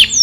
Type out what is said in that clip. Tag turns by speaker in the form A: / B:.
A: you